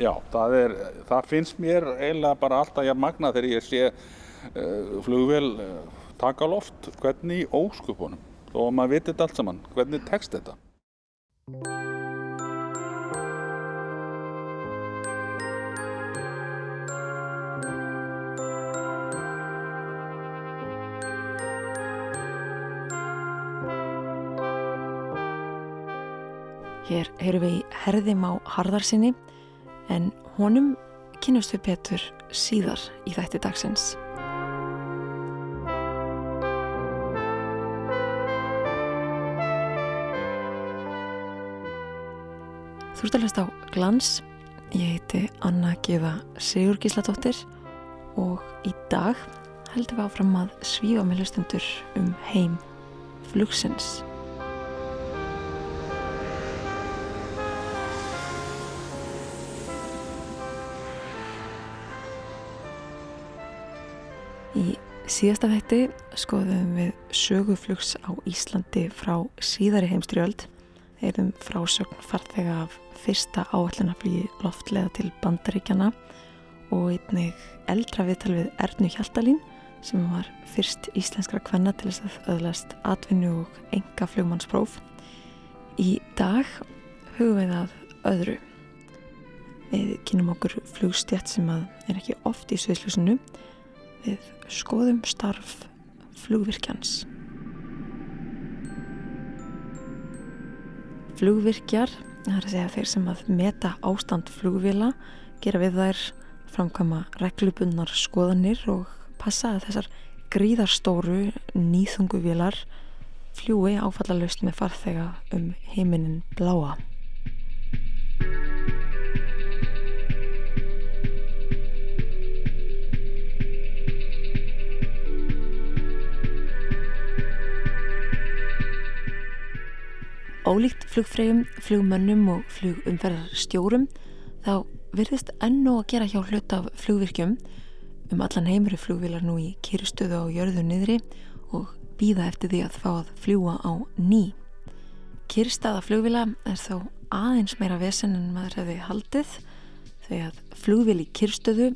Já, það, er, það finnst mér eiginlega bara alltaf ég magna þegar ég sé uh, flugvél uh, taka loft, hvernig í óskupunum og maður viti þetta allt saman, hvernig tekst þetta? Hér heyrum við í herðim á harðarsinni en honum kynast við Petur síðar í þætti dagsins. Þú ert að hlusta á Glans, ég heiti Anna Gíða Sigur Gísladóttir og í dag heldum við áfram að svífa með hlustundur um heim flugsins. Síðasta þætti skoðum við söguflugs á Íslandi frá síðari heimstyrjöld eðum frásögn farþega af fyrsta áallunaflýji loftlega til bandaríkjana og einnig eldra viðtal við Ernu Hjaltalín sem var fyrst íslenskra kvenna til þess að öðlast atvinnu og enga flugmannspróf. Í dag hugum við að öðru. Við kynum okkur flugstjætt sem er ekki oft í sviðsljósinu við skoðum starf flugvirkjans. Flugvirkjar, það er að segja þeir sem að meta ástand flugvila, gera við þær framkvæma reglubunnar skoðanir og passa að þessar gríðarstóru nýþunguvilar fljúi áfallalust með farþega um heiminin bláa. Ólíkt flugfreyjum, flugmönnum og flugumferðarstjórum þá virðist ennu að gera hjá hlut af flugvirkjum um allan heimri flugvilar nú í kyrstöðu á jörðu niðri og býða eftir því að fá að fljúa á ný. Kyrstaða flugvila er þó aðeins meira vesen en maður hefði haldið þegar flugvil í kyrstöðu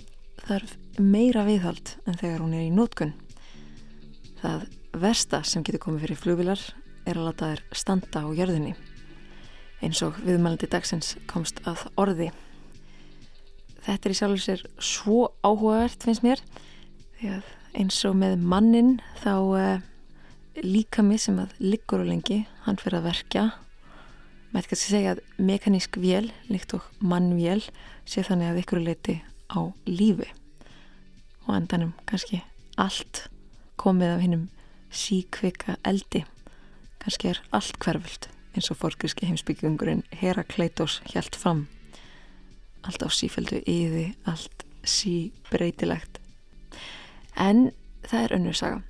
þarf meira viðhald en þegar hún er í nótkunn. Það versta sem getur komið fyrir flugvilar er að lata þær standa á jörðinni. Eins og viðmælandi dagsins komst að orði. Þetta er í sjálfur sér svo áhugavert finnst mér því að eins og með mannin þá uh, líka mig sem að liggur og lengi hann fyrir að verka maður kannski segja að mekanísk vél líkt og mannvél sé þannig að ykkur leiti á lífi. Og endanum kannski allt komið af hinnum síkvika eldi kannski er allt hverfult eins og fórkriski heimsbyggingurinn Herakleitos hjælt fram. Allt á sífældu yði allt síbreytilegt. En það er önnur saga.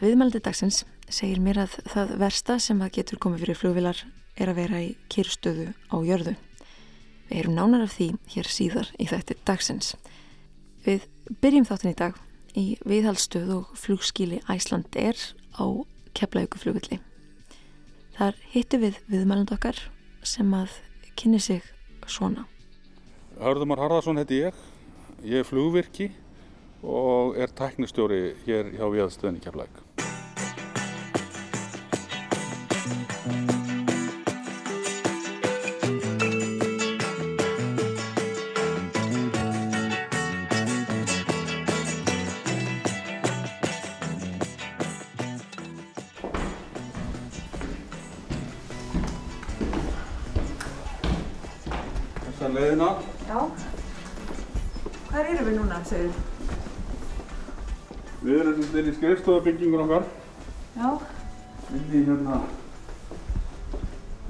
Viðmældi dagsins segir mér að það versta sem að getur komið fyrir flugvilar er að vera í kyrstöðu á jörðu. Við erum nánar af því hér síðar í þætti dagsins. Við byrjum þáttin í dag í viðhaldstöð og flugskíli Æsland er á keflauguflugvilli Þar hittu við viðmæland okkar sem að kynni sig svona. Hörðumar Harðarsson heiti ég. Ég er flugvirki og er tæknistjóri hér hjá viðstöðinni segir Við erum inn í skrifstofabyggingur okkar. Já. Inn í hérna,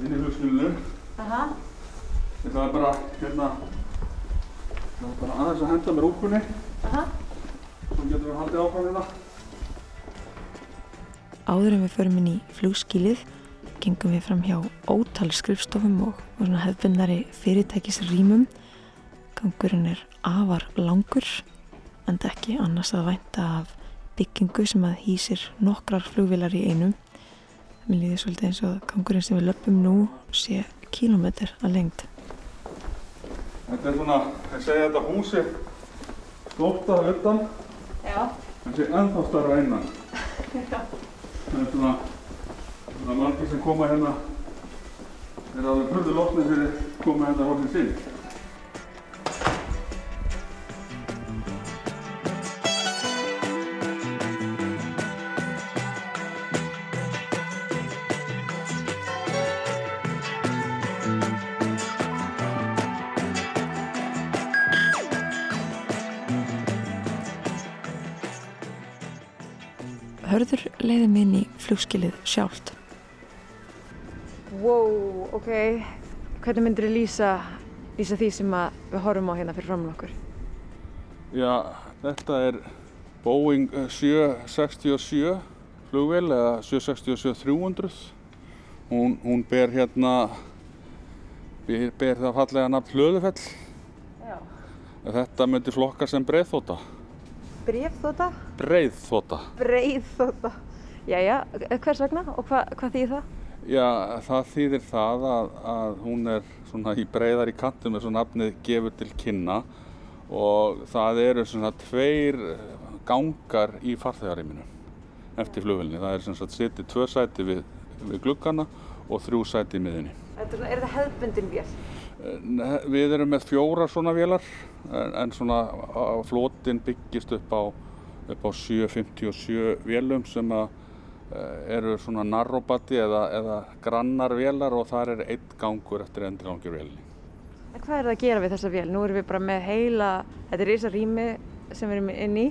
inn í flugskilinu. Aha. Þetta var bara hérna, það var bara aðeins að henda með rúkunni. Aha. Svo getum við haldið áfram hérna. Áður en við förum inn í flugskílið gengum við fram hjá ótal skrifstofum og, og svona hefðbundari fyrirtækisrýmum. Gangurinn er afar langur en ekki annars að vænta af byggingu sem að hýsir nokkrar flugvilar í einum. Mér líði svolítið eins og gangurinn sem við löpum nú sé kílometr að lengd. Þetta er svona, ég segi þetta húsi stórt að utan, Já. en sé ennþá starra innan. Það er svona, svona margir sem koma hérna, er alveg hurðu lóknir fyrir koma hérna hófinn sín. Flugskilið sjálft. Wow, ok. Hvernig myndir þið lýsa, lýsa því sem að við horfum á hérna fyrir framann okkur? Já, þetta er Boeing eh, 767 flugvél eða 767-300. Hún, hún ber hérna, ber, ber það fallega nafn Hlöðufell. Já. Þetta myndi flokka sem breiðþóta. Bréfþóta? Breiðþóta. Breiðþóta. Jæja, hvers vegna og hva, hvað þýðir það? Já, það þýðir það að, að hún er svona í breiðar í kantum eins og nafnið gefur til kynna og það eru svona tveir gangar í farþegaríminu eftir flugvelni. Það er sem sagt setið tvö sæti við, við gluggana og þrjú sæti í miðunni. Er þetta hefðbundin vél? Nei, Við erum með fjóra svona vélar en, en svona flotinn byggist upp á, upp á 757 vélum sem að eh, eru svona narrobati eða, eða grannar vélar og þar er einn gangur eftir endurgangur vélinni. En hvað er það að gera við þessa vél? Nú erum við bara með heila, þetta er risa rými sem við erum inn í,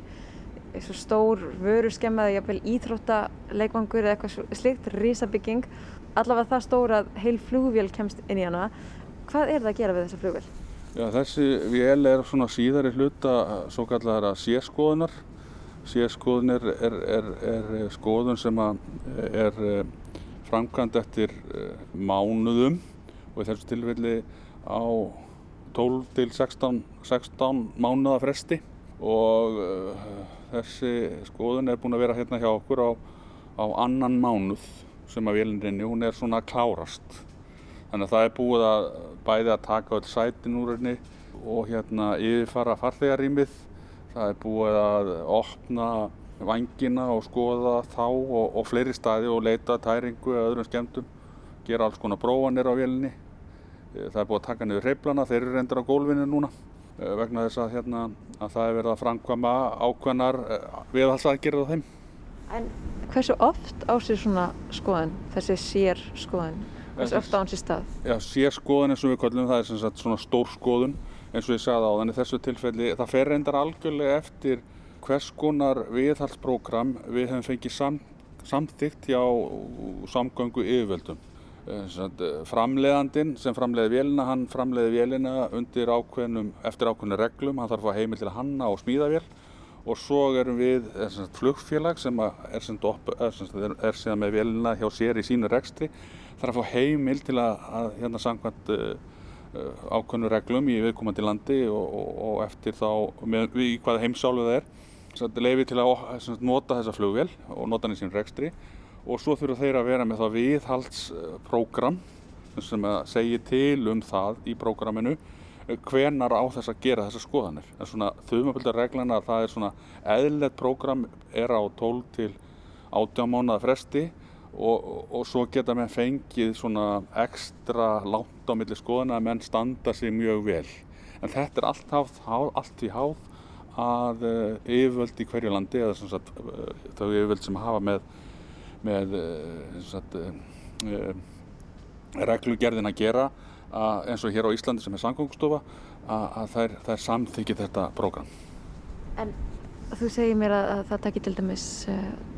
svo stór vöru skemmaði, jafnvel íþróttaleikvangur eða eitthvað svo- slíkt, risa bygging. Allavega það stór að heil flugvél kemst inn í hana. Hvað er það að gera við þessa flugvél? Já, þessi vél er svona síðari hluta svo kallara sérskoðunar. Sérskoðun er, er, er, er skoðun sem er eh, framkvæmd eftir eh, mánuðum og í þessu tilfelli á 12 til 16, 16 mánuða fresti og uh, þessi skoðun er búin að vera hérna hjá okkur á, á annan mánuð sem að vélinn rinni, hún er svona klárast. Þannig að það er búið að bæði að taka öll sætin úr henni og hérna yfirfara farþegarýmið. Það er búið að opna vangina og skoða þá og, og fleiri staði og leita tæringu eða öðrum skemmtum. Gera alls konar prófanir á vélinni. Eh, Það er búið að taka niður hreiflana, þeir eru reyndir á gólfinu núna eh, vegna þess að, hérna, að það er verið að framkvæma ákveðnar viðhalsaðgerið á þeim. En hversu oft á sér svona skoðun, þessi sér skoðun? Hversu oft á hann sér stað? Já, sérskoðun eins og við kallum það er sem sagt svona stór skoðun eins og ég sagði á þannig þessu tilfelli það fer reyndar algjörlega eftir hvers konar viðhaldsprógram við hefum fengið sam, samþygt hjá samgöngu yfirvöldum. Eh, sem eh, framleiði vélina, hann framleiði vélina undir ákveðnum, eftir ákveðnum reglum, hann þarf að heimil til að hanna og smíða vél og svo erum við sem sagt, flugfélag sem er, op- er, sagt, er, er síðan með vélina hjá sér í sínu rekstri þarf að heimil til að, að hérna samkvæmt uh, ákveðnu reglum í viðkomandi landi og, og, og eftir þá með, í hvaða heimsálfu það er leifi til að sem nota þessa flugvél og nota hann í sín rekstri og svo þurfa þeir að vera með þá viðhaldsprógram sem að segja til um það í prógraminu hvenar á þess að gera þessar skoðanir. En svona þumabildar reglana að það er svona eðlilegt prógram er á 12 til 18 mánuða fresti og, og, svo geta menn fengið svona ekstra langt á milli skoðana að menn standa sig mjög vel. En þetta er allt, háð, háð, allt í háð að uh, yfirvöld í hverju landi eða sagt, uh, þau yfirvöld sem hafa með, með sem sagt, reglugerðin að gera að, eins og hér á Íslandi sem er samgöngustofa að, að þær, þær samþykja þetta prógram. En þú segir mér að, að það takir til dæmis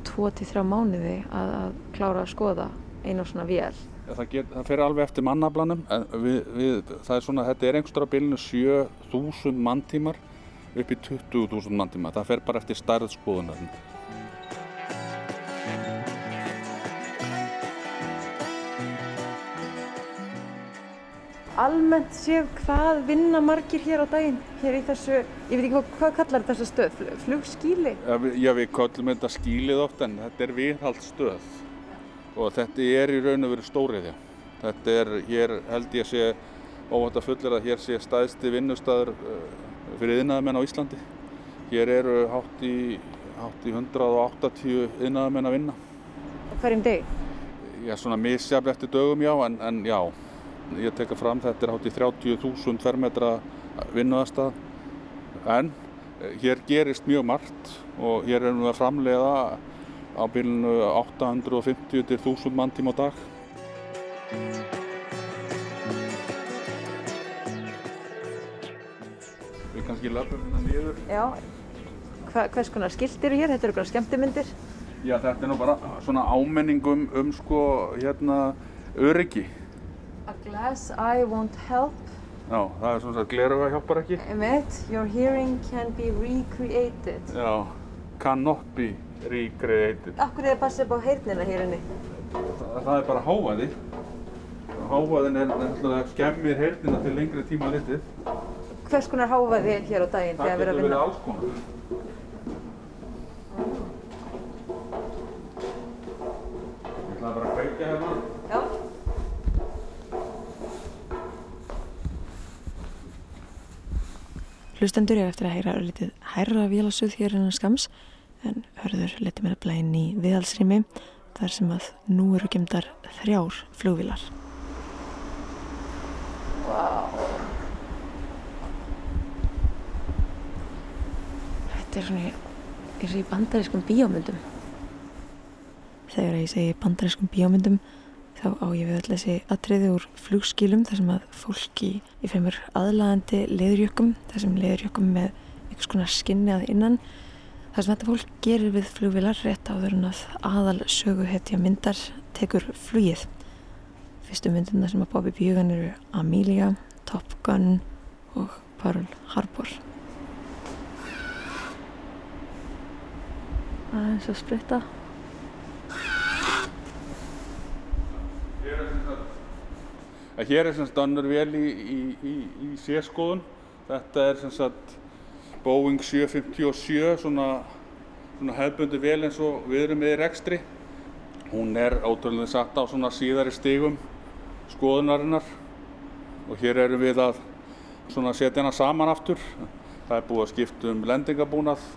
2-3 mánuði að, að klára að skoða einu svona vél. Það, get, það fer alveg eftir mannablanum við, við, það er svona, þetta er einhverstara bylnu 7.000 manntímar upp í 20.000 manntíma. Það fer bara eftir stærð Almennt séu hvað vinna margir hér á daginn, hér í þessu, ég veit ekki hvað, hvað kallar þessa stöð, Fl- flugskýli? Já, við, köllum þetta skýlið oft en þetta er viðhaldsstöð og þetta er í raun og veru stóriðja. Þetta er, hér held ég sé óvænt að fullir að hér sé staðsti vinnustæður uh, fyrir yðnaðamenn á Íslandi. Hér eru hátt í, hátt í 180 yðnaðamenn að vinna. Hverjum deg? Já, svona misjafn eftir dögum já, en, en já, ég tekka fram þetta er hátt í 30.000 fermetra vinnuðastað. En eh, hér gerist mjög margt og hér erum við að framlega á bílunu 850 til 1000 manntíma á dag. Við kannski löpum hérna niður. Já. Hva, hvers konar skilt eru hér? Þetta eru eitthvað skemmtimyndir. Já, þetta er nú bara svona ámenningum um sko hérna öryggi. A glass eye won't help. Já, það er svona að gleruga hjálpar ekki. Emmett, your hearing can be recreated. Já, cannot be recreated. Akkur er það passið upp á heyrnina hér inni? Það, það er bara hávaði. Hávaðin er náttúrulega skemmir heyrnina til lengri tíma litið. Hvers konar hávaði er hér á daginn Það þegar við erum getur að verið vinna? alls konar. Ég ætla bara að kveikja hérna. Hlustendur er eftir að heyra örlítið hærra vélasöð hér innan skams en hörður leti mér að blæn í viðhalsrými þar sem að nú eru gemdar þrjár flugvílar. Þetta er svona í bandarískum bíómyndum. Þegar ég segi bandarískum bíómyndum þá á ég við öll þessi atriði úr flugskílum þar sem að fólki í fremur aðlaðandi leðurjökkum, þar sem leðurjökkum með einhvers konar skinni að innan þar sem þetta fólk gerir við flugvilar rétt áður en að aðal söguhetja myndar tekur flugið. Fyrstu myndina sem að í hugan eru Amelia, Top Gun og Pearl Harbor. Aðeins að spritta. Að hér er sem sagt önnur vél í, í, í, í sérskoðun. Þetta er sem sagt Boeing 757, svona, svona hefðbundi vél eins og við erum með í rekstri. Hún er ótrúlega satt á svona síðari stigum skoðunarinnar og hér erum við að svona setja hana saman aftur. Það er búið að skipta um lendingabúnað.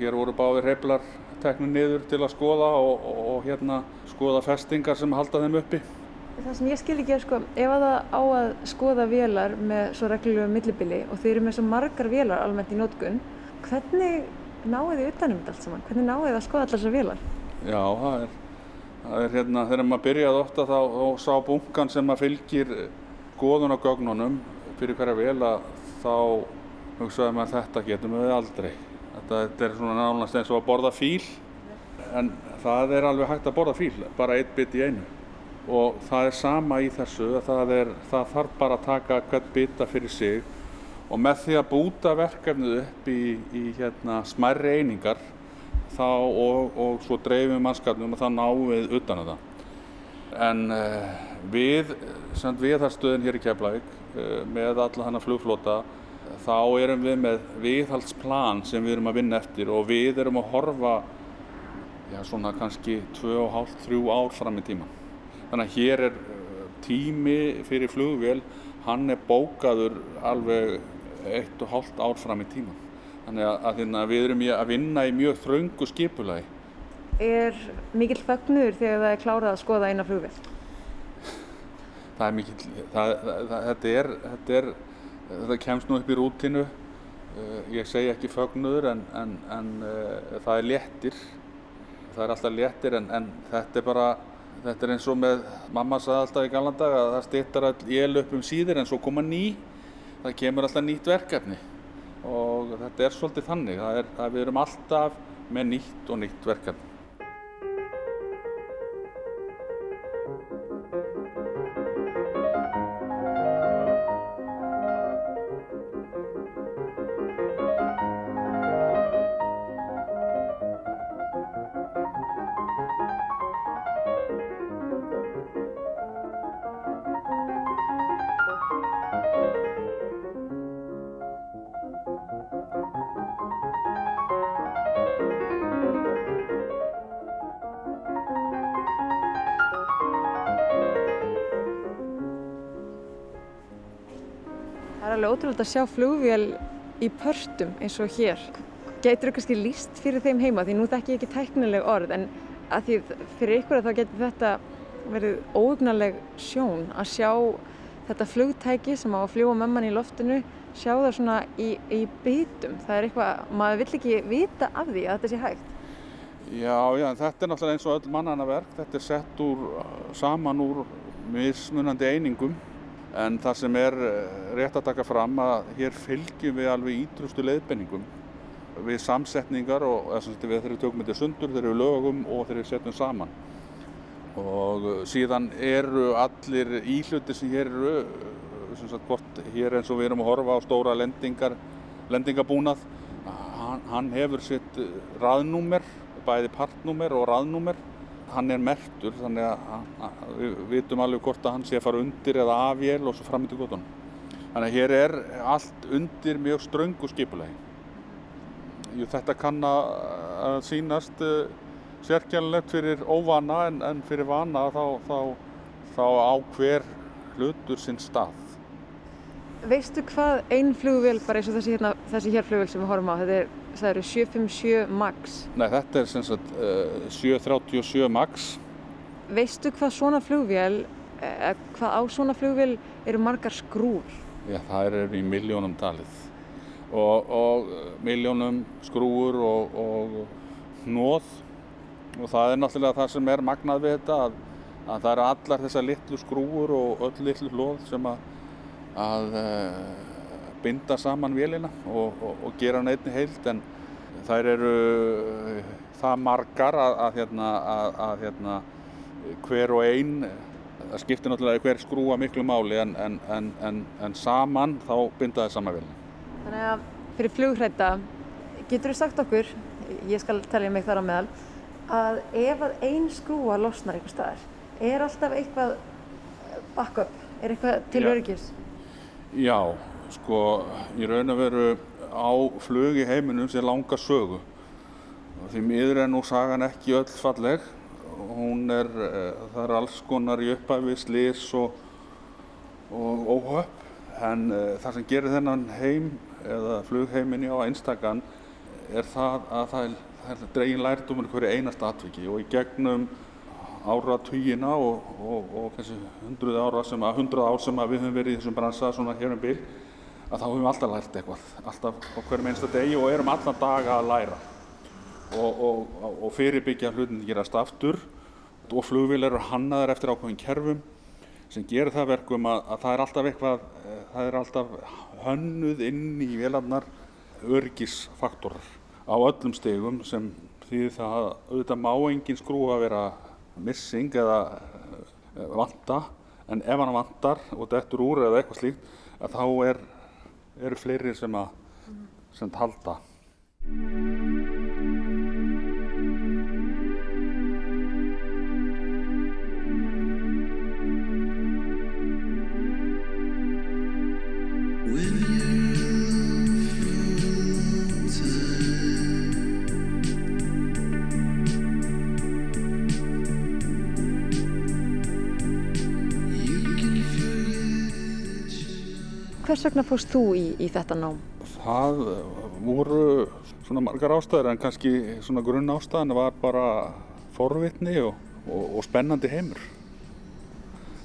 Hér voru báðir heflar teknir niður til að skoða og, og, og hérna skoða festingar sem halda þeim uppi. Það sem ég skil ekki er sko, ef að það á að skoða vélar með svo reglulegu millibili og þeir eru með svo margar vélar almennt í nótkunn, hvernig náðu þið utanum þetta allt saman? Hvernig náðu þið að skoða allar þessar vélar? Já, það er, það er hérna, þegar maður byrjaði ofta þá, þá sá bunkan sem maður fylgir skoðun á gögnunum fyrir hverja vel að þá hugsaði maður þetta getum við aldrei. Þetta, þetta er svona nánast eins og að borða fíl, en það er alveg hægt að borða fíl, bara eitt bit í einu. Og það er sama í þessu, að það, er, það þarf bara að taka hvern bita fyrir sig og með því að búta verkefnið upp í, í hérna, smærri einingar þá og, og svo dreifum mannskapnum og þá náum við utan að það. En uh, við, sem viðhaldstöðin hér í Keflavík, uh, með alla hana flugflota, þá erum við með viðhaldsplan sem við erum að vinna eftir og við erum að horfa, já svona kannski 2,5-3 ár fram í tíman. Þannig að hér er uh, tími fyrir flugvél, hann er bókaður alveg 1,5 ár fram í tíman. Þannig að, að, að við erum að vinna í mjög þröngu skipulagi. Er mikill fögnuður þegar það er klárað að skoða eina flugvél? Það er mikill, það, það, þetta er, þetta er, þetta kemst nú upp í rútinu. Uh, ég segi ekki fögnuður en, en, en uh, það er léttir. Það er alltaf léttir en, en þetta er bara, þetta er eins og með, mamma sagði alltaf í gallan dag að það stýttar all él upp um síður en svo koma ný. Það kemur alltaf nýtt verkefni og þetta er svolítið þannig. Það er, það við erum alltaf með nýtt og nýtt verkefni. Alveg ótrúlega að sjá flugvél í pörtum eins og hér. Gætur þú kannski líst fyrir þeim heima því nú þekk ég ekki tæknileg orð en að því fyrir ykkur að þá getur þetta verið óugnaleg sjón að sjá þetta flugtæki sem á að fljúa með mann í loftinu sjá það svona í, í bytum. Það er eitthvað, maður vill ekki vita af því að þetta sé hægt. Já, já, þetta er náttúrulega eins og öll mannana verk. Þetta er sett úr, saman úr mismunandi einingum en það sem er eh, rétt að taka fram að hér fylgjum við alveg ítrustu leiðbenningum við samsetningar og þess að við þeirri tökum þetta sundur, þeirri lögum og þeirri setjum saman. Og síðan eru allir íhluti sem hér eru sem sagt hvort hér eins og við erum að horfa á stóra lendingar lendingabúnað hann, hann hefur sitt raðnúmer bæði partnúmer og raðnúmer hann er mertur þannig að, við vitum alveg hvort að hann sé að fara undir eða afél og svo fram í gotunum. Þannig að hér er allt undir mjög ströngu skipulegi. Þetta kann að sínast uh, sérkjænlegt fyrir óvana en, en fyrir vana þá, þá, þá á hver hlutur sinn stað. Veistu hvað einn flugvél, bara eins og þessi, hérna, þessi hér flugvél sem við horfum á, þetta er, það eru 757 MAX. Nei, þetta er sem sagt uh, 737 MAX. Veistu hvað svona flugvél, eh, hvað á svona flugvél eru margar skrúr? Já, það eru í miljónum talið og, og miljónum skrúur og, og hnóð og það er náttúrulega það sem er magnað við þetta að, að það eru allar þessar litlu skrúur og öll litlu hlóð sem að, að uh, binda saman vélina og, og, og gera hann einni heilt en þær eru það margar að, að hérna, hérna, hver og einn það skiptir náttúrulega hver skrúa miklu máli en, en, en, en saman þá binda það saman vélina. Þannig að fyrir flughrætta getur þú sagt okkur, ég skal tellja mig þar á meðal að ef að ein skrúa losnar einhver staðar, er alltaf eitthvað backup, er eitthvað til öryggis? Já, sko, ég raun að veru á flug í heiminum sem langar sögu. Því miður er nú sagan ekki öll falleg. Hún er, eh, það er alls konar í upphæfi, slís og, og óhöpp. En uh, það sem gerir þennan heim, eða flugheiminni á einstakann, er það að það er það er dregin lærdumur hverju einast atviki og í gegnum áratugina og, og, og kannski hundruð ára sem að hundruð ár sem að við höfum verið í þessum bransa svona hér um bil að þá höfum við alltaf lært eitthvað alltaf á hverjum einsta degi og erum allan daga að læra. Og, og fyrirbyggja hlutin gerast aftur og flugvil eru hannaðar eftir ákveðin kerfum sem gerir það verkum að, að það er alltaf eitthvað eh, það er alltaf hönnuð inn í velarnar örgisfaktorar á öllum stegum sem því það auðvitað má engin skrúa vera missing eða eh, vanta. En ef hann vantar og dettur úr eða eitthvað slíkt að þá er, eru fleiri sem að sem halda. Hvers vegna fórst þú í, í þetta nám? Það voru svona margar ástæður en kannski svona grunn ástæðan var bara forvitni og, og, og spennandi heimur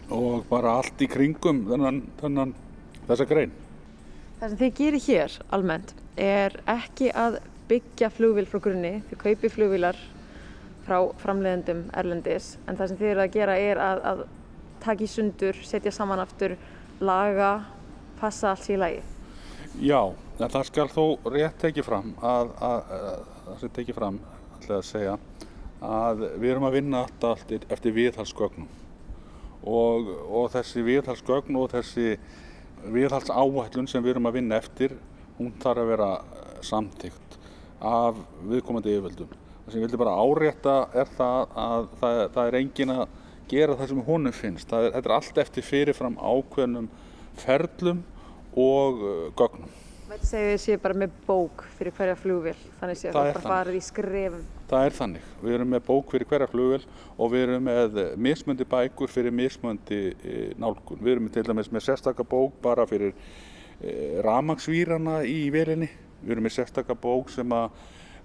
og bara allt í kringum þennan, þennan þessa grein. Það sem þið gerir hér almennt er ekki að byggja flugvil frá grunni, þið kaupi flugvilar frá framleiðendum erlendis en það sem þið eru að gera er að, að taka í sundur, setja saman aftur, laga passa allt í lagi? Já, en það skal þó rétt tekið fram að, að, að tekið fram, að segja við erum að vinna allt eftir viðhalsgögnum og, og þessi viðhalsgögn og þessi viðhalsáætlun sem við erum að vinna eftir hún þarf að vera samtíkt af viðkomandi yfirvöldum. Það sem ég vildi bara árétta er það að það, það er engin að gera það sem honum finnst. Er, þetta er allt eftir fyrirfram ákveðnum ferlum og uh, gögnum. Mætti segja þið séu bara með bók fyrir hverja flugvél, þannig séu það bara farið í skrefum. Það er þannig. Við erum með bók fyrir hverja flugvél og við erum með mismöndi bækur fyrir mismöndi e, nálgun. Við erum til dæmis með sérstakka bók bara fyrir e, ramagsvýrana í velinni. Við erum með sérstakka bók sem að,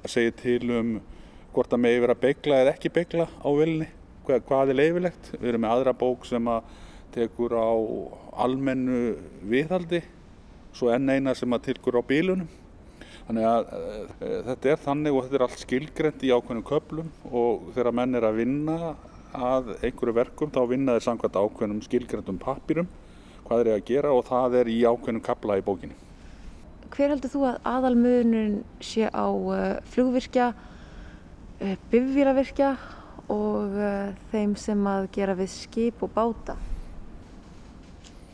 segja til um hvort að megi vera beigla eða ekki beigla á velinni, hvað, hvað er leifilegt. Við erum með aðra bók sem að tekur á almennu viðhaldi, svo enn eina sem að tilkur á bílunum. Þannig að e, þetta er þannig og þetta er allt skilgrend í ákveðnum köplum og þegar menn er að vinna að einhverju verkum þá vinna þeir samkvæmt ákveðnum skilgrendum pappirum hvað er að gera og það er í ákveðnum kapla í bókinni. Hver heldur þú að aðalmöðunum sé á uh, flugvirkja, bifvíravirkja og þeim sem að gera við skip og báta?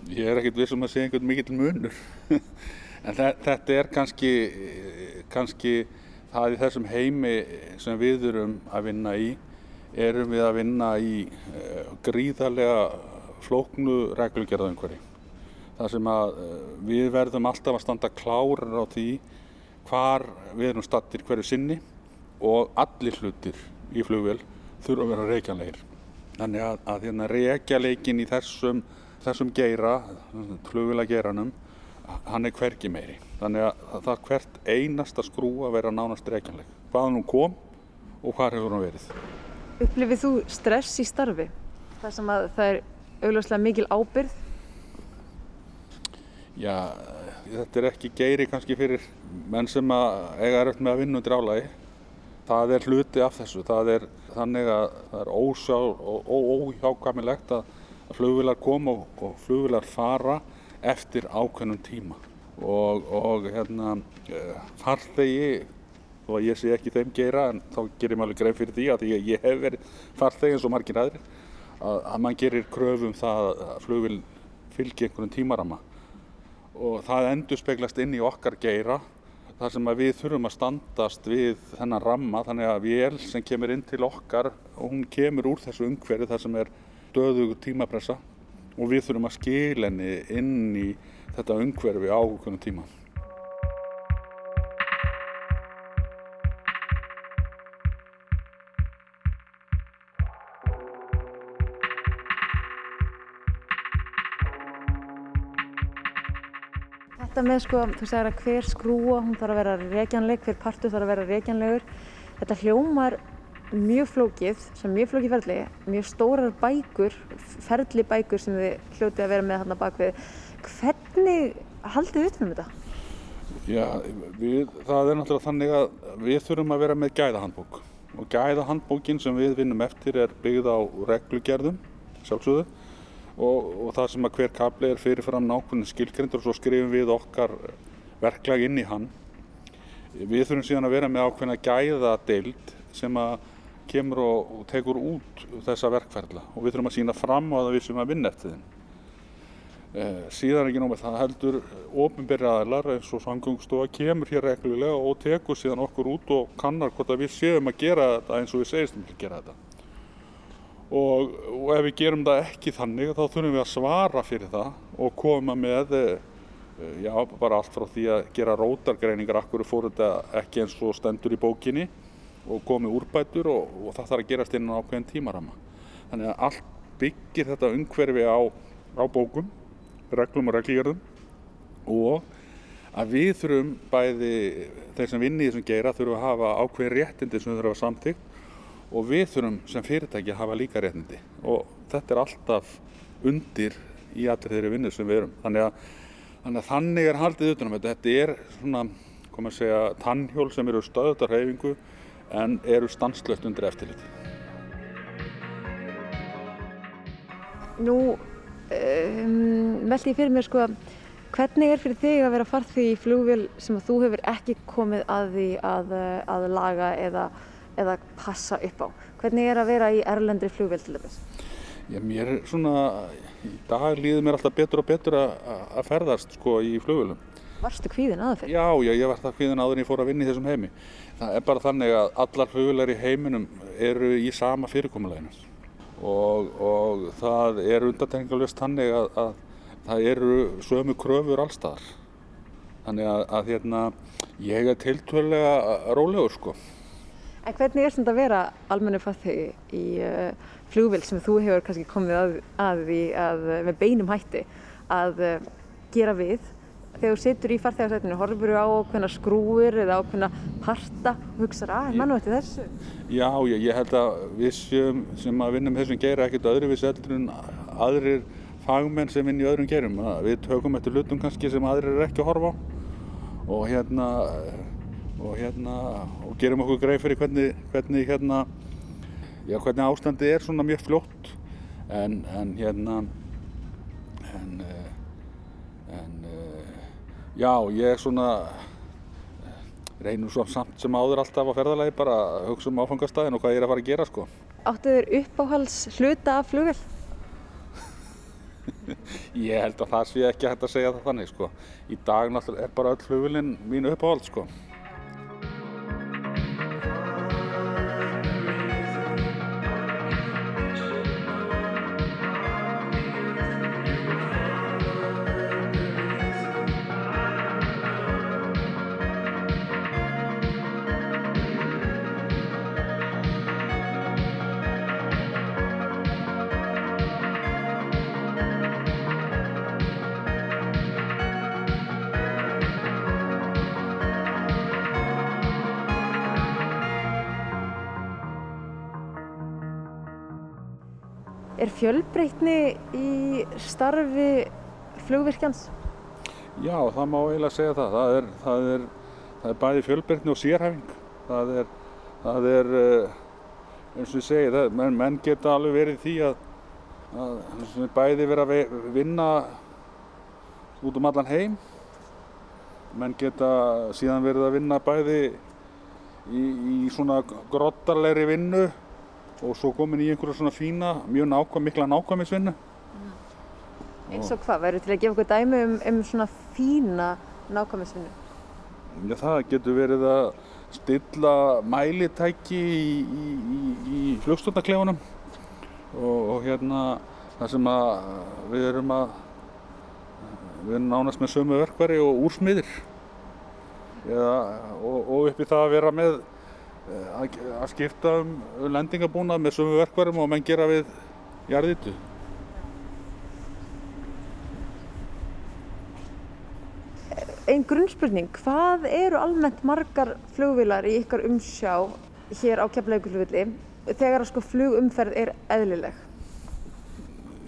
Ég er ekkert viss um að segja einhvern mikill munur. en þetta er kannski, kannski það í þessum heimi sem við erum að vinna í erum við að vinna í uh, gríðarlega flóknu reglugjörðumhverfi. Það sem að uh, við verðum alltaf að standa klárar á því hvar við erum stattir hverju sinni og allir hlutir í flugvél þurfa að vera reykjanleir. Þannig að, að hérna, reykjaleikin í þessum, þessum geira, flugvélageranum, hann er hvergi meiri. Þannig að það er hvert einasta skrú að vera nánast reykjanleik. Hvaðan hún kom og hvað hefur hún verið. Upplifið þú stress í starfi? Það sem að það er augljóslega mikil ábyrð? Já, þetta er ekki geiri kannski fyrir menn sem að eiga eröft með að vinna undir álagi. Það er hluti af þessu. Það er þannig að það er ósjá og óhjákamilegt að, að flugvilar koma og, og flugvilar fara eftir ákveðnum tíma. Og, og hérna, eh, farþegi og ég sé ekki þeim gera en þá gerir maður grein fyrir því að ég, ég hef verið farþeg eins og margir aðrir að, að mann gerir kröfum um það að flugvil fylgi einhvern tímarama og það endur speglast inn í okkar geira þar sem að við þurfum að standast við þennan ramma þannig að vél sem kemur inn til okkar og hún kemur úr þessu umhverju þar sem er döðug tímapressa og við þurfum að skil henni inn í þetta umhverfi á okkur tíma. Þetta með sko, þú segir að hver skrúa, hún þarf að vera reykjanleg, hver partur þarf að vera reykjanlegur. Þetta hljómar mjög flókið, sem mjög flókið ferli, mjög stórar bækur, ferli bækur sem þið hljótið að vera með þarna bakvið. Hvernig haldið þið utanum þetta? Já, við, það er náttúrulega þannig að við þurfum að vera með gæðahandbók og gæðahandbókin sem við vinnum eftir er byggð á reglugerðum, sjálfsögðu og, og það sem að hver kabli er fyrirfram nákvæmlega skilgrindur og svo skrifum við okkar verklag inn í hann. Við þurfum síðan að vera með ákveðna gæðadeild sem að kemur og, og tekur út þessa verkferðla og við þurfum að sína fram á það við sem að vinna eftir þinn. Eh, síðan ekki nómið það heldur ofinbyrja aðlar eins og samgöngstofa kemur hér reglulega og tekur síðan okkur út og kannar hvort að við séum að gera þetta eins og við til að gera þetta. Og, og ef við gerum það ekki þannig þá þurfum við að svara fyrir það og koma með eh, já, bara allt frá því að gera rótargreiningar akkur fór þetta ekki eins og stendur í bókinni og komi úrbætur og, og það þarf að gerast innan ákveðin tímarama þannig að allt byggir þetta umhverfi á, á bókum reglum og reglígjörðum og að við þurfum bæði þeir sem vinni í þessum geira þurfum að hafa ákveðin réttindi sem þurfum að samtíkt og við þurfum sem fyrirtæki að hafa líka réttindi. Og þetta er alltaf undir í allir þeirri vinnu sem við erum. Þannig að þannig, að þannig er haldið utanum þetta. Þetta er svona, komum að segja tannhjól sem eru stöðutar reyfingu en eru stanslögt undir eftirliti Nú um, veldi ég fyrir mér sko hvernig er fyrir þig að vera farþið í flugvél sem að þú hefur ekki komið að því að, að laga eða eða passa upp á? Hvernig er að vera í erlendri flugvél til þess? Já, mér er svona, í dag líður mér alltaf betur og betur að ferðast sko í flugvélum. Varstu kvíðin aður fyrir? Já, já, ég var það kvíðin aður en ég fór að vinna í þessum heimi. Það er bara þannig að allar flugvélar í heiminum eru í sama fyrirkomuleginu og, og það er undantengalust þannig að, að það eru sömu kröfur allstaðar. Þannig að, að hérna, ég er tiltvölega rólegur sko. En hvernig er þetta að vera almennu farþegi í uh, flugvill sem þú hefur kannski komið að, að því að með beinum hætti að uh, gera við þegar þú situr í farþegarsætinu, horfur þú á ákveðna skrúir eða ákveðna parta og hugsaður að, mann og eftir þessu? Já, ég, ég held að við sem, sem að vinnum þessum geira ekkert öðruvis eldur en aðrir fagmenn sem vinn í öðrum gerum. Við tökum eftir hlutum kannski sem aðrir er ekki að horfa á og hérna, og hérna, og gerum okkur greið fyrir hvernig, hvernig hérna, já, hvernig ástandi er svona mjög fljótt en, en hérna, en, en Já, ég er svona, reynur svo samt sem áður alltaf á ferðalagi bara að hugsa um áfangastæðin og hvað ég er að fara að gera sko. Áttu þér uppáhals hluta af flugvel? ég held að það sé ekki hægt að segja það þannig sko. Í dag náttúrulega er bara öll flugvelin mín uppáhald sko. Starfi flugvirkjans? Já, það má eiginlega segja það. Það er, það er, það er bæði fjölbreytni og sérhæfing. Það er, það er eins og ég segi, það, menn, menn geta alveg verið því að, að bæði vera að vinna út um allan heim. Menn geta síðan verið að vinna bæði í, í svona grottarlegri vinnu og svo komin í einhverja svona fína, mjög nákvæm, mikla nákvæmisvinnu. Eins og hvað? Verður til að gefa okkur dæmi um, um svona fína nákvæmisvinnu? Já, það getur verið að stilla mælitæki í, í, í, í flugstofnaklefunum og, og hérna það sem að við erum að við erum nánast með sömu verkværi og úrsmiðir Eða, og, og upp í það að vera með að skipta um lendingabúnað með sömu verkværum og menn gera við jarðitu. Einn grunnspurning, hvað eru almennt margar flugvilar í ykkar umsjá hér á Keflavíkurflugvilli þegar að sko flugumferð er eðlileg?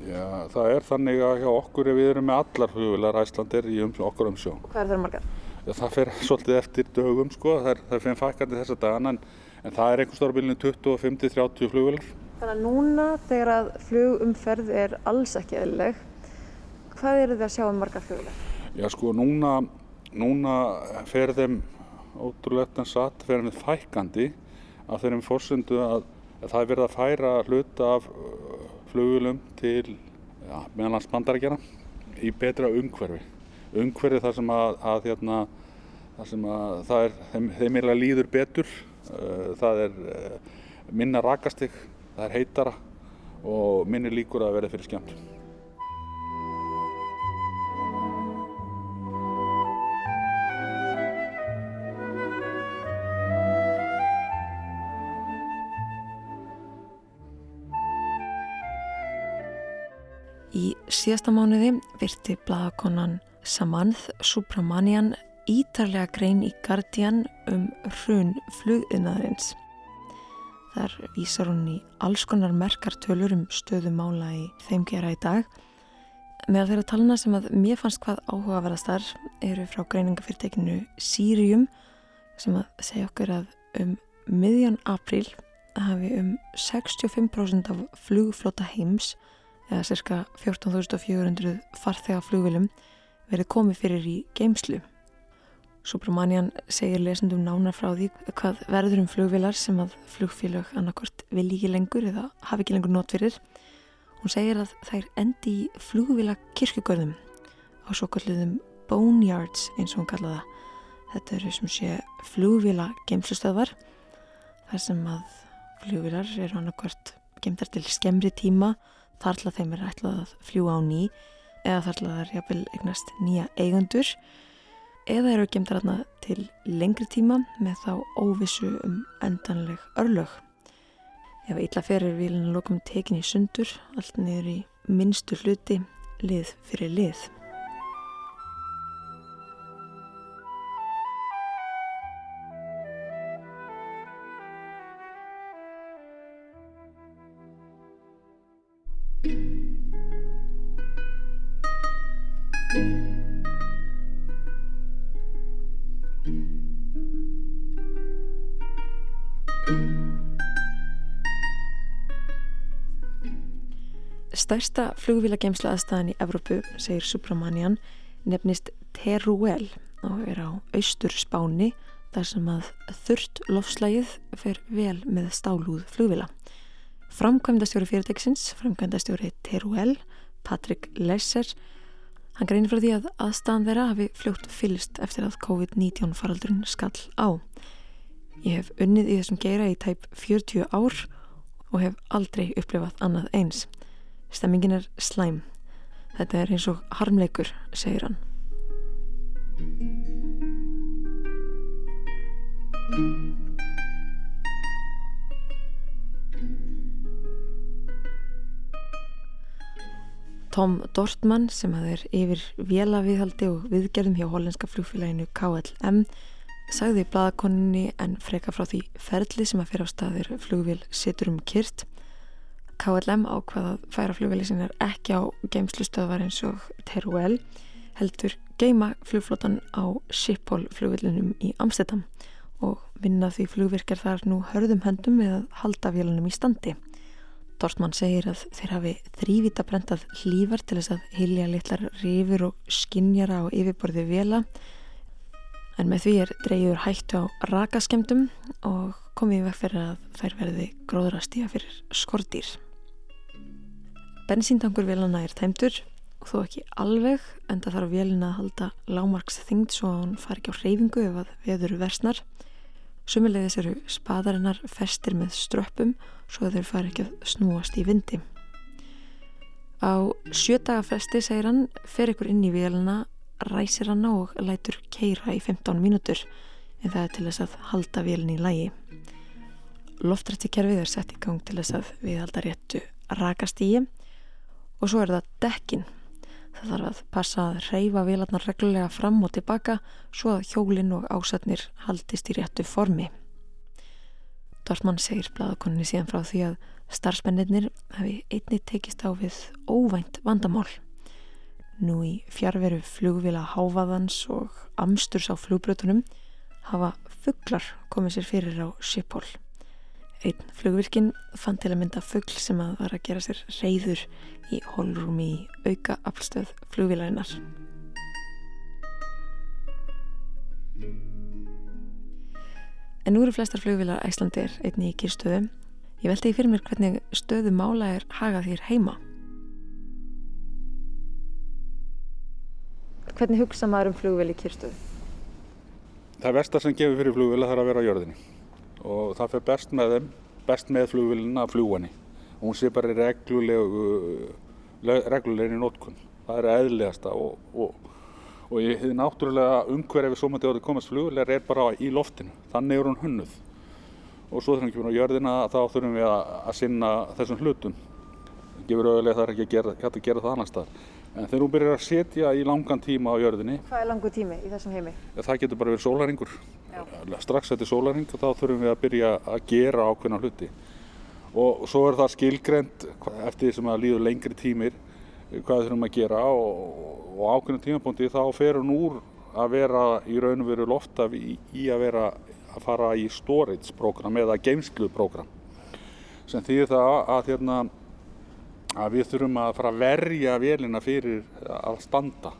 Já, það er þannig að hjá okkur við erum með allar flugvilar Æslandir í um, okkur umsjá. Hvað er það margar? Já, það fer svolítið eftir dögum sko, það það fyrir fækandi þessa dagana en, en það er einhvers stórbilinu 25-30 flugvilar. Þannig að núna þegar að flugumferð er alls ekki eðlileg, hvað eru þið að sjá um margar flugvilar? Já sko, núna, núna fer þeim ótrúlegt en satt, fer þeim fækandi að þeirrim fórsendu að, að það er verið að færa hluta af flugvilum til ja, meðlandsbandarækjana í betra umhverfi. Umhverfi þar sem að, að hérna, þar sem að það er þeim, þeim líður betur það er minna rakastig það er heitara og minni líkur að verða fyrir skemmt síðasta mánuði virti bladakonan Samanth Subramanian ítarlega grein í Guardian um hrun flugiðnaðarins. Þar vísar hún í alls konar merkartölur um stöðumála í þeim gera í dag. Meðal þeirra taluna sem að mér fannst hvað áhugaverðastar eru frá greiningafyrirtekinu Sirium sem að segja okkur að um miðjan april hafi um 65% af flugflota heims eða cirka 14.400 farþega flugvilum verið komið fyrir í geimslu. Subramanian segir lesendum nánar frá því hvað verður um flugvilar sem að flugfélög annarkort vil ekki lengur eða hafi ekki lengur nót fyrir. Hún segir að þær endi í flugvila kirkugörðum á svo kalluðum boneyards eins og hún kallaða. Þetta eru sem sé flugvila geimslustöðvar þar sem að flugvilar eru annarkort geimtar til skemmri tíma þar til að þeim er ætlað að fljúa á ný eða þar til að það er jafnvel eignast nýja eigandur eða eru gemtar aðna til lengri tíma með þá óvissu um endanleg örlög. Ef illa ferir vilin að lokum tekin í sundur, allt niður í minnstu hluti, lið fyrir lið. Stærsta flugvílageimsla aðstæðan í Evrópu, segir Subramanian, nefnist Teruel og er á austur spáni þar sem að þurrt lofslægið fer vel með stálúð flugvila. Framkvæmdastjóri fyrirteksins, framkvæmdastjóri Teruel, Patrik Lesser, hann greinir frá því að aðstæðan þeirra hafi fljótt fylst eftir að COVID-19 faraldurinn skall á. Ég hef unnið í þessum geira í tæp 40 ár og hef aldrei upplifað annað eins. Stemmingin er slæm. Þetta er eins og harmleikur, segir hann. Tom Dortmann sem að er yfir vélaviðhaldi og viðgerðum hjá hollenska flugfélaginu KLM sagði bladakoninni en freka frá því ferli sem að fyrir á staðir flugvél situr um kyrt KLM ákvaða að færa flugveli sinna ekki á geimslustöðvar eins og Teruel heldur geima flugflótan á Schiphol flugvelinum í Amsterdam og vinna því flugvirkjar þar nú hörðum höndum með að halda vélunum í standi. Dortmann segir að þeir hafi þrývita brendað hlývar til þess að hilja litlar rifur og skinnjara á yfirborði vela en með því er dreyjur hættu á rakaskemdum og komið vekk fyrir að þær verði gróðrastíða fyrir skortýr. Bensíntankur vélana er tæmtur og þó ekki alveg en það þarf vélina að halda lámarks þyngd svo að hún fari ekki á reyfingu ef að veður versnar. Sumulegðis eru spadarinnar festir með ströppum svo að þeir fari ekki að snúast í vindi. Á sjötaga fresti, segir hann, fer ykkur inn í vélina, ræsir hann og lætur keira í 15 mínútur en það er til þess að halda vélina í lægi. Loftrættikerfið er sett í gang til þess að við halda réttu rakast í og svo er það dekkin. Það þarf að passa að reyfa vélarnar reglulega fram og tilbaka svo að hjólinn og ásetnir haldist í réttu formi. Dortmann segir bladakonni síðan frá því að starfsmennir hefði einni tekist á við óvænt vandamál. Nú í fjárveru flugvila háfaðans og amsturs á flugbrötunum hafa fugglar komið sér fyrir á Schiphol. Einn flugvirkinn fann til að mynda fuggl sem að var að gera sér reyður í holrúmi í auka aflstöð flugvilarinnar. En nú eru flestar flugvilar æslandir einni í kyrstöðu. Ég veldi í fyrir mér hvernig stöðu mála er hagað þér heima. Hvernig hugsa maður um flugvil í kyrstöðu? Það versta sem gefur fyrir flugvila þarf að vera á jörðinni og það fyrir best með þeim, best með flugvilina að fljúa henni. Hún sé bara reglulegu, reglulegni nótkunn. Það er eðlegasta og, og, og ég hefði náttúrulega umhverfið við somandi orðið komast flugvilar er bara í loftinu. Þannig er hún hunnuð. Og svo þegar hún kemur á jörðina þá þurfum við að, að sinna þessum hlutum. Það gefur auðvitað að það er ekki að gera, að gera það annar stað. En þegar hún byrjar að setja í langan tíma á jörðinni Hvað er langu tími í þessum heimi? Það getur bara verið sólaringur Strax eftir sólaring þá þurfum við að byrja að gera ákveðna hluti. Og svo er það skilgrend eftir því sem að líður lengri tímir hvað þurfum að gera. Og, og ákveðna tímapunkti þá fer hún úr að vera í raun og veru loftaf í, í að vera að fara í storage program eða geimslu program sem þýðir það að hérna að við þurfum að fara að verja vélina fyrir að standa.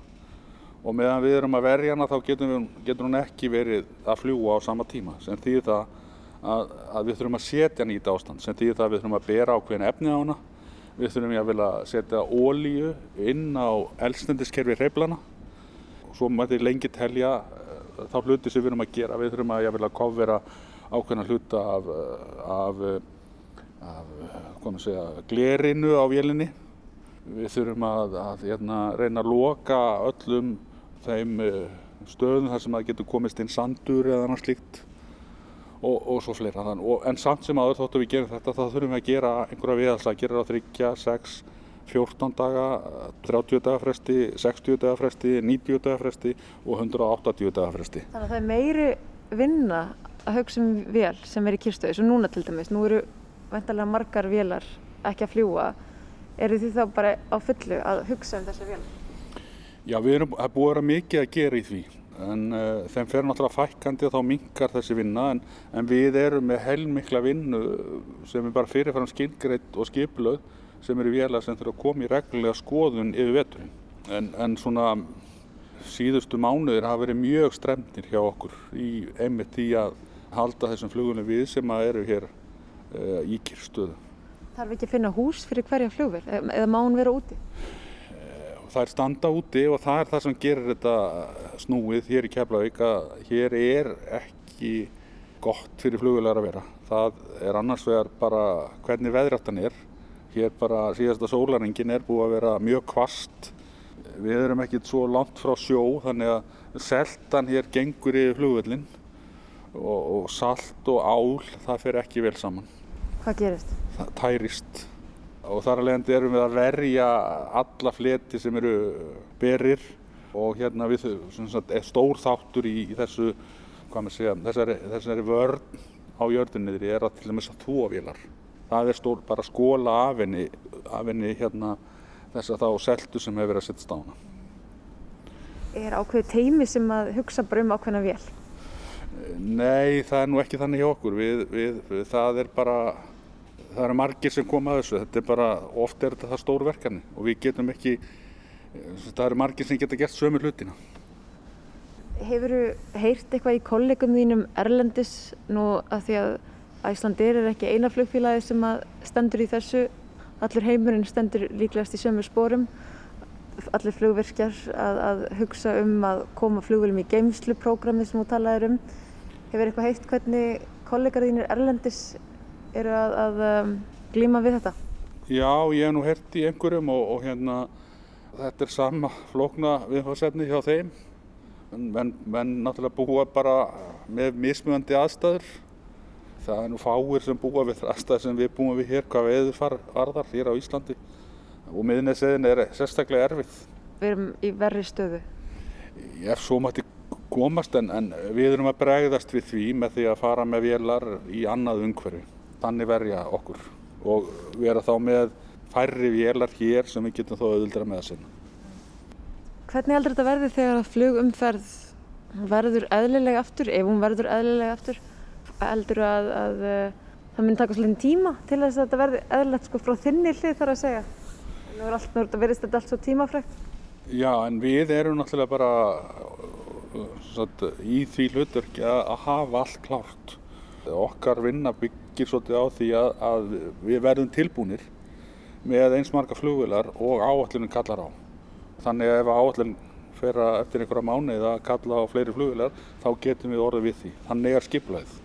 Og meðan við erum að verja hana þá getur, við, getur hún ekki verið að fljúa á sama tíma sem þýðir það að, að við þurfum að setja hana í þetta ástand sem þýðir það að við þurfum að bera ákveðin efni á hana. Við þurfum að vilja setja ólíu inn á elstendiskerfi hreiflana og svo mæti lengi telja uh, þá hluti sem við erum að gera við þurfum að vilja kofvera ákveðina hluta af, af af segja, glerinu á vélinni. Við þurfum að, að hérna, reyna að loka öllum þeim eh, stöðum þar sem það getur komist inn sandur eða annars slíkt og, og svo fleira. Og, en samt sem aður þóttu við gerum þetta þá þurfum við að gera einhverja viðhalsa, að gera það þryggja, sex, 14 daga, 30 daga fresti, 60 daga fresti, 90 daga fresti og 180 daga fresti. Þannig að það er meiri vinna að hugsa um vel sem er í kyrstöðu, svo núna til dæmis, nú eru vantarlega margar vélar ekki að fljúa eru þið þá bara á fullu að hugsa um þessa vél? Já, við erum búið að vera mikið að gera í því en uh, þeim fer náttúrulega fækkandi og þá mingar þessi vinna en, en við erum með heilmikla vinnu sem er bara fyrirfram skilgreitt og skiplöð sem eru vélar sem þurfa að koma í reglulega skoðun yfir veturinn. En, en svona síðustu mánuðir hafa verið mjög stremnir hjá okkur í einmitt því að halda þessum flugunum við sem að eru hér í kyrstöðu. Þarf ekki að finna hús fyrir hverja flugverð eða má hún vera úti? Það er standa úti og það er það sem gerir þetta snúið hér í Keflavík að hér er ekki gott fyrir flugvelar að vera. Það er annars vegar bara hvernig veðrættan er. Hér bara síðasta sólaringin er búið að vera mjög kvast. Við erum ekkert svo langt frá sjó þannig að seltan hér gengur yfir flugvellin og, og salt og ál það fer ekki vel saman. Hvað gerist? Það tærist. Og þar leiðandi erum við að verja alla fleti sem eru berir. Og hérna við sagt, stór þáttur í, í þessu segja, þessari, þessari vörn á jörðunniðri er að til dæmis að þúavílar það er stór bara skóla af henni, af henni hérna, þess að þá seltu sem hefur verið að setja stána Er ákveðu teimi sem að hugsa bara um ákveðna vél? Nei, það er nú ekki þannig hjá okkur. Við, við, við, það er bara það eru margir sem koma að þessu. Þetta er bara, oft er þetta það stór verkefni og við getum ekki það eru margir sem geta gert sömu hlutina. Hefur þú heyrt eitthvað í kollegum þínum Erlendis nú að því að Æslandir er ekki eina flugfélagi sem stendur í þessu? Allur heimurinn stendur líklegast í sömu spórum allir flugverkjar að, að hugsa um að koma flugvelum í geimsluprógrami sem þú talaður um. Hefur eitthvað heitt hvernig kollegar þínir Erlendis eru að, að um, glíma við þetta? Já, ég hef nú hert í einhverjum og, og hérna þetta er sama flókna viðfarsefni hjá þeim. Menn men, náttúrulega búa bara með mismjöndi aðstæður. Það er nú fáir sem búa við aðstæður sem við búum við hér hvað veður varðar hér á Íslandi. Og miðnæðseðin er sérstaklega erfið. Við erum í verri stöðu. Ég er svo mætti komast en, en við erum að bregðast við því með því að fara með vélar í annað umhverfi þannig verja okkur og vera þá með færri vélar hér sem við getum þó auðvildra með að sinna. Hvernig heldur þetta verði þegar að flugumferð verður eðlilega aftur, ef hún verður eðlilega aftur? Heldur að, að, að það mun taka svolítið tíma til þess að þetta verði eðlilegt sko frá þinni hlið þar að segja? Nú er allt, nú verðist þetta allt svo tímafrækt. Já, en við erum náttúrulega bara satt, í því hlutverki að hafa allt klárt. Okkar vinna byggir svolítið á því að, að við verðum tilbúinir með eins marga flugvilar og áallinu kallar á. Þannig að ef áallin fer að eftir einhverja mánuð að kalla á fleiri flugvilar þá getum við orðið við því. Þannig er skiplaðið.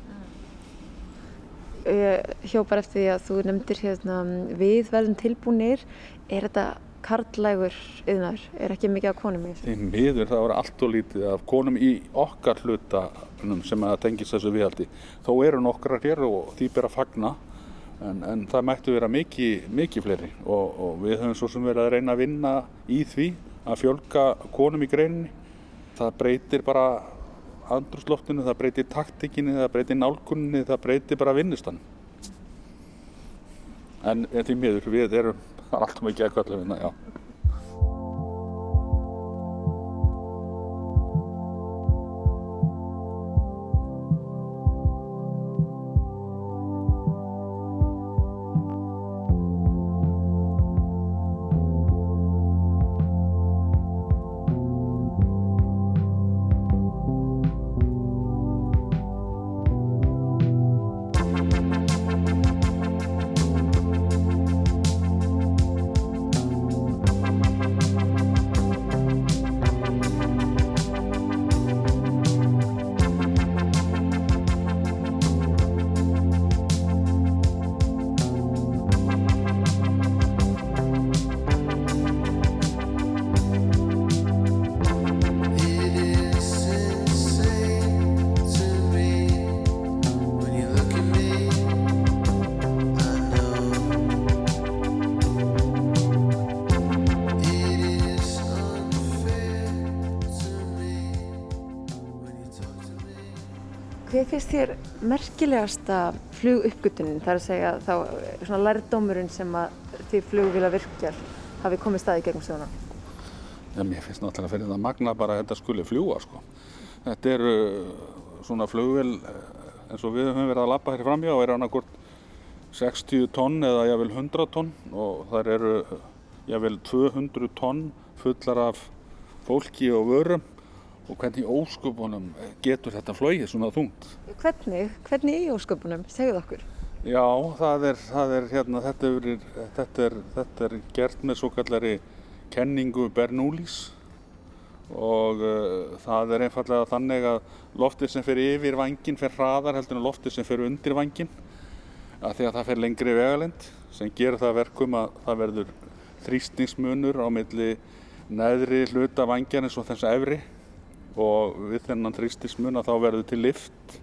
Ég hjó bara eftir því að þú nefndir hérna við verðum tilbúinir. Er þetta karlægur yðnar? Er ekki mikið af konum í þessu? Því miður það voru allt og lítið af konum í okkar hlutanum sem að tengis þessu viðhaldi. Þó eru nokkrar hér og því ber að fagna en, en það mættu vera mikið, mikið fleiri og, og við höfum svo sem verið að reyna að vinna í því að fjölga konum í greininni. Það breytir bara andrúsloftinu, það breytir taktikinni, það breytir nálkunni, það breytir bara vinnustan. En því miður við erum alltaf mikið að kvölda vinna, já. Merkilegasta fluguppgötunin, það er að segja þá svona lærdómurinn sem að því flugvila virkjar hafi komið staði gegnum söguna? Já, mér finnst náttúrulega fyrir það magna bara að þetta skuli fljúa sko. Þetta eru svona flugvél eh, eins og við höfum verið að lappa hér framjá og er annarkort 60 tonn eða jável 100 tonn og þar eru jável 200 tonn fullar af fólki og vörum og hvernig ósköpunum getur þetta flóið svona þungt. Hvernig, hvernig í ósköpunum, segjuð okkur? Já, það er, það er hérna, þetta er, þetta er, þetta er gert með svo kallari kenningu Bernoullis og uh, það er einfallega þannig að loftið sem fyrir yfir vangin fyrir hraðar heldur en loftið sem fyrir undir vangin að því að það fyrir lengri vegalind sem gerir það verkum að það verður þrýstningsmunur á milli neðri hluta vangjan eins og þessu efri og við þennan þrýstningsmun að þá verður til lift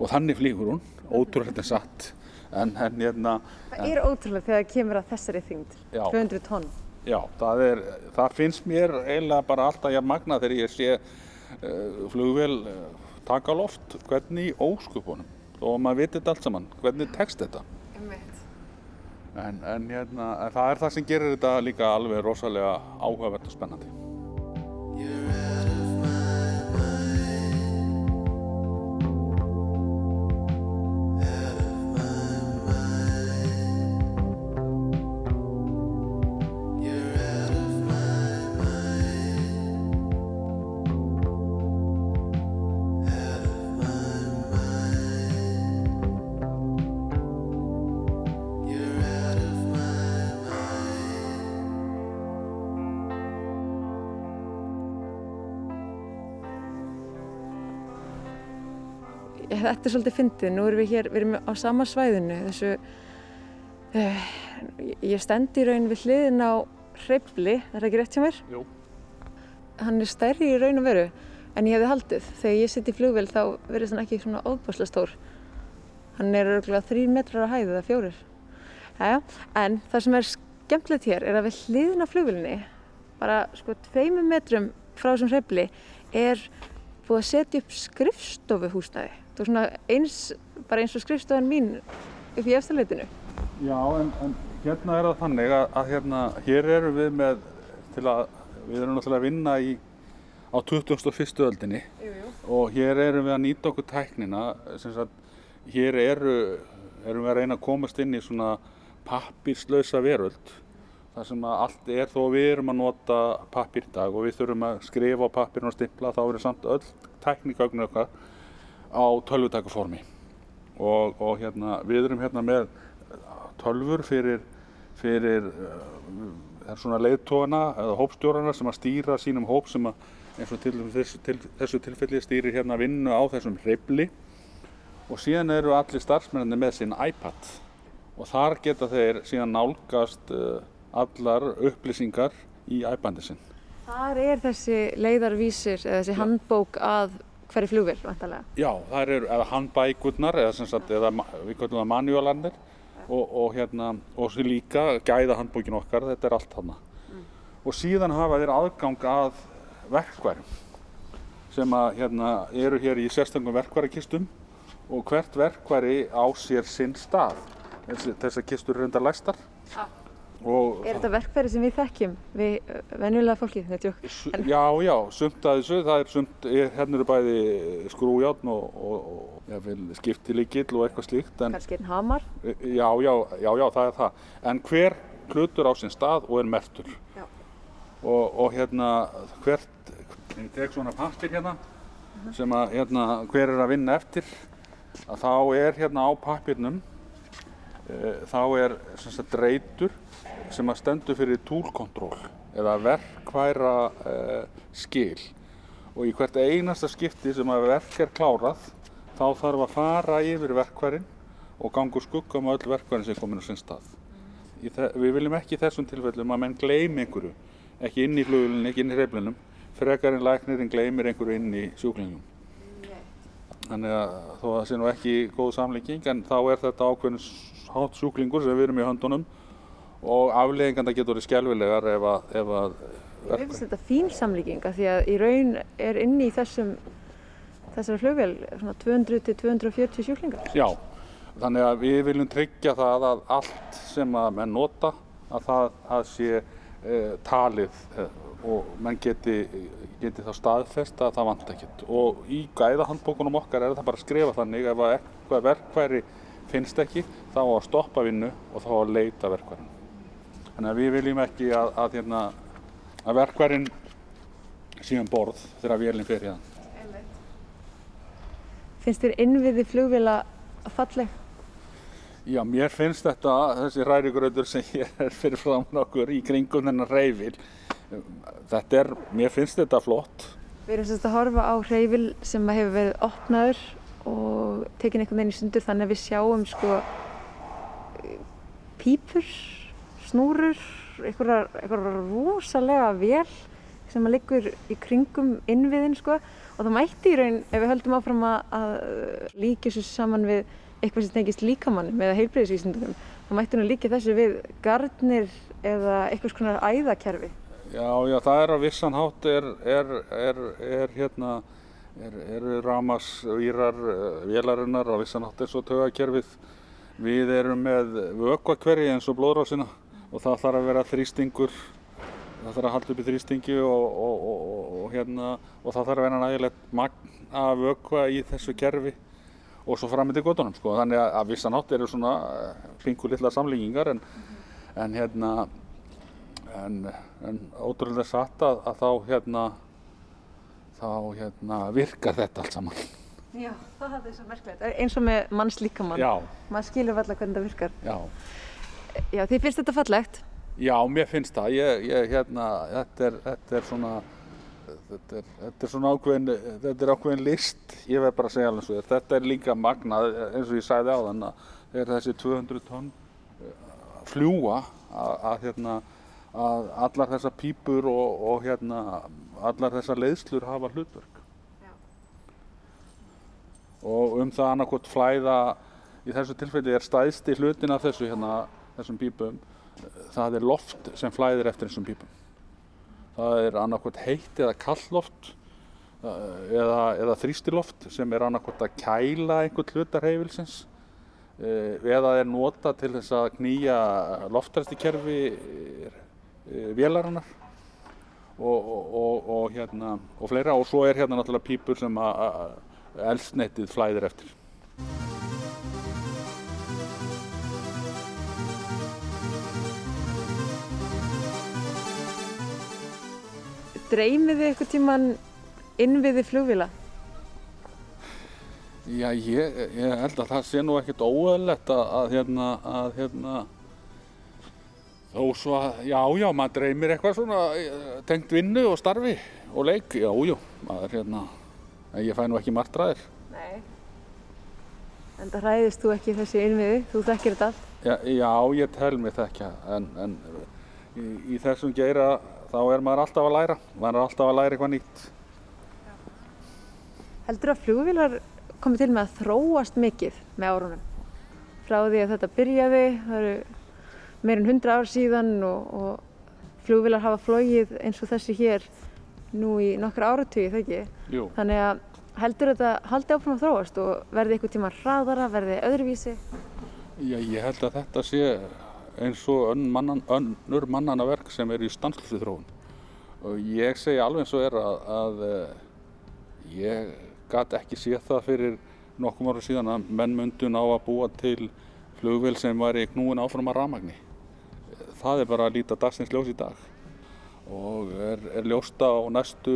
og þannig flýgur hún, ótrúlega satt. En, en hérna Það er ótrúlega þegar það kemur að þessari þyngd, Já. 200 tonn. Já, það, er, það finnst mér eiginlega bara alltaf jafn magna þegar ég sé uh, flugvél uh, taka á loft, hvernig óskupunum og maður veit þetta allt saman, hvernig tekst þetta? En, en, hérna, en það er það sem gerir þetta líka alveg rosalega áhugavert og spennandi Þetta er svolítið fyndið, nú erum við hér, við erum á sama svæðinu, þessu, uh, ég stend í raun við hliðin á hreifli, er það ekki rétt hjá mér? Jú. Hann er stærri í raun og veru en ég hefði haldið. Þegar ég sitt í flugvél þá verðist hann ekki svona óbáslega stór. Hann er örgulega þrý metrar á hæðu eða fjórir. Jæja, en það sem er skemmtilegt hér er að við hliðin á flugvélinni, bara sko tveimum metrum frá þessum hreifli, er búið að setja upp skrifstofuhúsnæði. Er svona eins, bara eins og skrifstofan mín upp í eftirleitinu. Já, en, en hérna er það þannig að, að hérna, hér erum við með til að, við erum náttúrulega að vinna í, á 21. öldinni Jú, jú. og hér erum við að nýta okkur tæknina sem sagt, hér eru, erum við að reyna að komast inn í svona pappírslausa veröld þar sem að allt er þó við erum að nota pappír í dag og við þurfum að skrifa á pappírn og stimpla þá er samt öll tæknikaugnir okkar á tölvutækuformi. Og, og hérna, við erum hérna með tölfur fyrir, fyrir uh, svona leiðtóana eða hópstjórana sem að stýra sínum hóp sem að eins og til þessu, til, þessu tilfelli stýrir hérna vinnu á þessum hreyfli. Og síðan eru allir starfsmenninni með sinn iPad. Og þar geta þeir síðan nálgast uh, allar upplýsingar í iPadin sinn. Þar er þessi leiðarvísir eða þessi handbók að hverju flugvél, vantarlega. Já, það eru handbækurnar eða, sagt, eða við kallum það manualarnir og, og hérna og svo líka gæða handbókin okkar, þetta er allt hana. Og síðan hafa þeir aðgang að verkværum sem að hérna eru hér í sérstöngum verkværakistum og hvert verkværi á sér sinn stað. Þessi, þessar kistur eru undar læstar. Og Er þetta verkfæri sem við þekkjum, við uh, venjulega fólkið, þetta? S- Já, já, sumt að þessu, það er sumt, er- hérna eru bæði skrújárn og, og, og jafnvel, skiptilíkill og eitthvað slíkt, en Kannski einn hamar? já, já, já, já, það er það. En hver hlutur á sinn stað og er mertur. Já. Og, og hérna, hvert, ég tek svona pappir hérna, sem að, hérna, hver er að vinna eftir, að þá er hérna á pappirnum, þá er sagt reytur sem að stendur fyrir túlkontról eða verkværa e, skil og í hvert einasta skipti sem að verk er klárað þá þarf að fara yfir verkværin og ganga úr skugga um öll verkværin sem er komin á sinn stað. Við viljum ekki í þessum tilfellum að menn gleymi einhverju, ekki inn í flugulinu, ekki inn í hreyflinum, frekar en læknirinn gleymir einhverju inn í sjúklingum. Þannig að þó að það sé nú ekki góð samlíking en þá er þetta ákveðin hátt sjúklingur sem við erum í höndunum og aflegginganda getur verið skelvilegar ef að, ef að Mér finnst þetta fín samlíking af því að í raun er inni í þessum, þessari flugvél, svona 200 til 240 sjúklingar. Já, þannig að við viljum tryggja það að allt sem að menn nota að það að sé e, talið e, og menn geti, geti þá staðfest að það vant ekkert og í gæðahandbókunum okkar er það bara að skrifa þannig ef að eitthvað verkværi finnst ekki þá að stoppa vinnu og þá að leita verkværin. Þannig að við viljum ekki að, að, hérna, að verkværin síðan um borð þegar vélinn fer hérna. Finnst þér innviði flugvila falleg? Já, mér finnst þetta, þessi rærigröður sem ég er fyrir frá nokkur í kringum þennan reyfil, þetta er, mér finnst þetta flott. Við erum sérst að horfa á reyfil sem hefur verið opnaður og tekin einhvern veginn í sundur þannig að við sjáum sko pípur, snúrur, einhverja rosalega vel sem að liggur í kringum innviðin sko. Og það mætti í raun ef við höldum áfram að líka þessu saman við eitthvað sem tengist líkamannum eða heilbreyðisvísindunum þá mætti nú líka þessu við gardnir eða eitthvað svona æðakerfi. Já, já, það er á vissan hátt er, er, er, er hérna eru ramasvírar eh, vélarinnar á vissan hátt eins og tögakerfið við erum með vökkvakvergi eins og blóðrásina og það þarf að vera þrýstingur það þarf að halda upp í þrýstingi og, og, og, og hérna, það þarf að vera nægilegt magn af vökva í þessu kerfi og svo fram með til gotunum sko. þannig að, að vissan átt eru svona pingu litla samlíkingar en, mm -hmm. en hérna en, en ótrúlega satt að, að þá hérna þá hérna virkar þetta allt saman. Já, það er svo merkilegt. Eins og með manns líkamann maður skilur alltaf hvernig það virkar. Já, Já þið finnst þetta fallegt? Já, mér finnst það. Ég, ég, hérna, þetta, er, þetta er svona, þetta er, þetta er svona ákveðin, þetta er ákveðin list, ég verð bara að segja alveg svo þér. Þetta er líka magnað, eins og ég sæði á þann að er þessi 200 tonn eh, fljúa að, að, hérna, að allar þessar pípur og, og hérna, allar þessar leiðslur hafa hlutverk. Já. Og um það annarkot flæða, í þessu tilfelli er stæðst í hlutin af þessu hérna, þessum pípum það er loft sem flæðir eftir þessum pípum. Það er annarkvæmt heitt eða kallloft eh, eða, eða þrýstiloft sem er annarkvæmt að kæla einhvern hlutar heifilsins eh, eða er nota til þess að knýja loftræstikerfi eh, vélarinnar og, og, og, hérna, og fleira og svo er hérna náttúrulega pípur sem að elsneitið flæðir eftir. Dreymið þið eitthvað tíman innviði flugvila? Já, ég, ég held að það sé nú ekkert óöðlegt að, að hérna, að hérna, þó svo að, já, já, maður dreymir eitthvað svona eh, tengt vinnu og starfi og leik, já, já, maður hérna, ég fæ nú ekki margt ræðir. Nei, en það ræðist þú ekki þessi innviði, þú þekkir þetta allt? Já, já, ég tel mig þekkja, en, en í, í þessum geira þá er maður alltaf að læra, maður er alltaf að læra eitthvað nýtt. Heldur að flugvílar komið til með að þróast mikið með árunum? Frá því að þetta byrjaði, það eru meirinn hundra ár síðan og, og flugvílar hafa flógið eins og þessi hér nú í nokkra áratögi, það ekki? Jú. Þannig að heldur þetta haldi áfram að þróast og verði eitthvað tíma hraðara, verði öðruvísi? Já, ég held að þetta sé eins og mannan, önnur mannanaverk sem er í stansluðu þróun. Og ég segi alveg eins og er að, að eh, ég gæti ekki séð það fyrir nokkum ára síðan að menn myndun á að búa til flugvel sem var í knúin áfram að ramagni. Það er bara að líta dagsins ljós í dag og er, er ljósta á næstu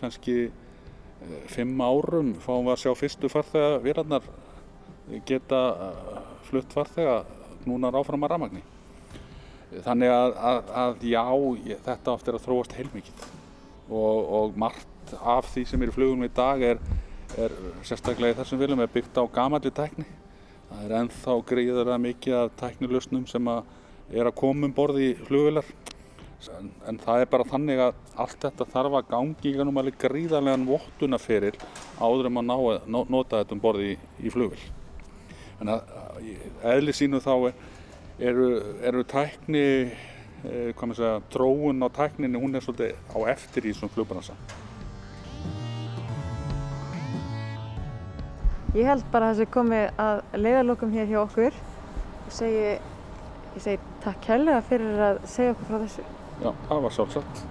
kannski eh, fimm árum fáum við að sjá fyrstu farþega vilarnar geta eh, flutt farþega knúnar áfram að ramagni. Þannig að, að, að já, þetta ofta er að þróast heilmikið og, og margt af því sem er í flugunum í dag er, er sérstaklega í þessum viljum er byggt á gamalli tækni. Það er ennþá greiðara mikið af tæknilusnum sem að er að koma um borði í flugvilar en, en það er bara þannig að allt þetta þarf að gangi í ganum alveg gríðarlegan vottunaferil áður um að ná, nota þetta um borði í, í flugvil. Þannig að eðli sínu þá eru, eru tækni, eh, maður segja, tróun á tækninni, hún er svolítið á eftir í svona flugbransa. Ég held bara að þessi komið að leiðarlokum hér hjá okkur og segi, ég segi takk kærlega fyrir að segja okkur frá þessu. Já, það var sjálfsagt.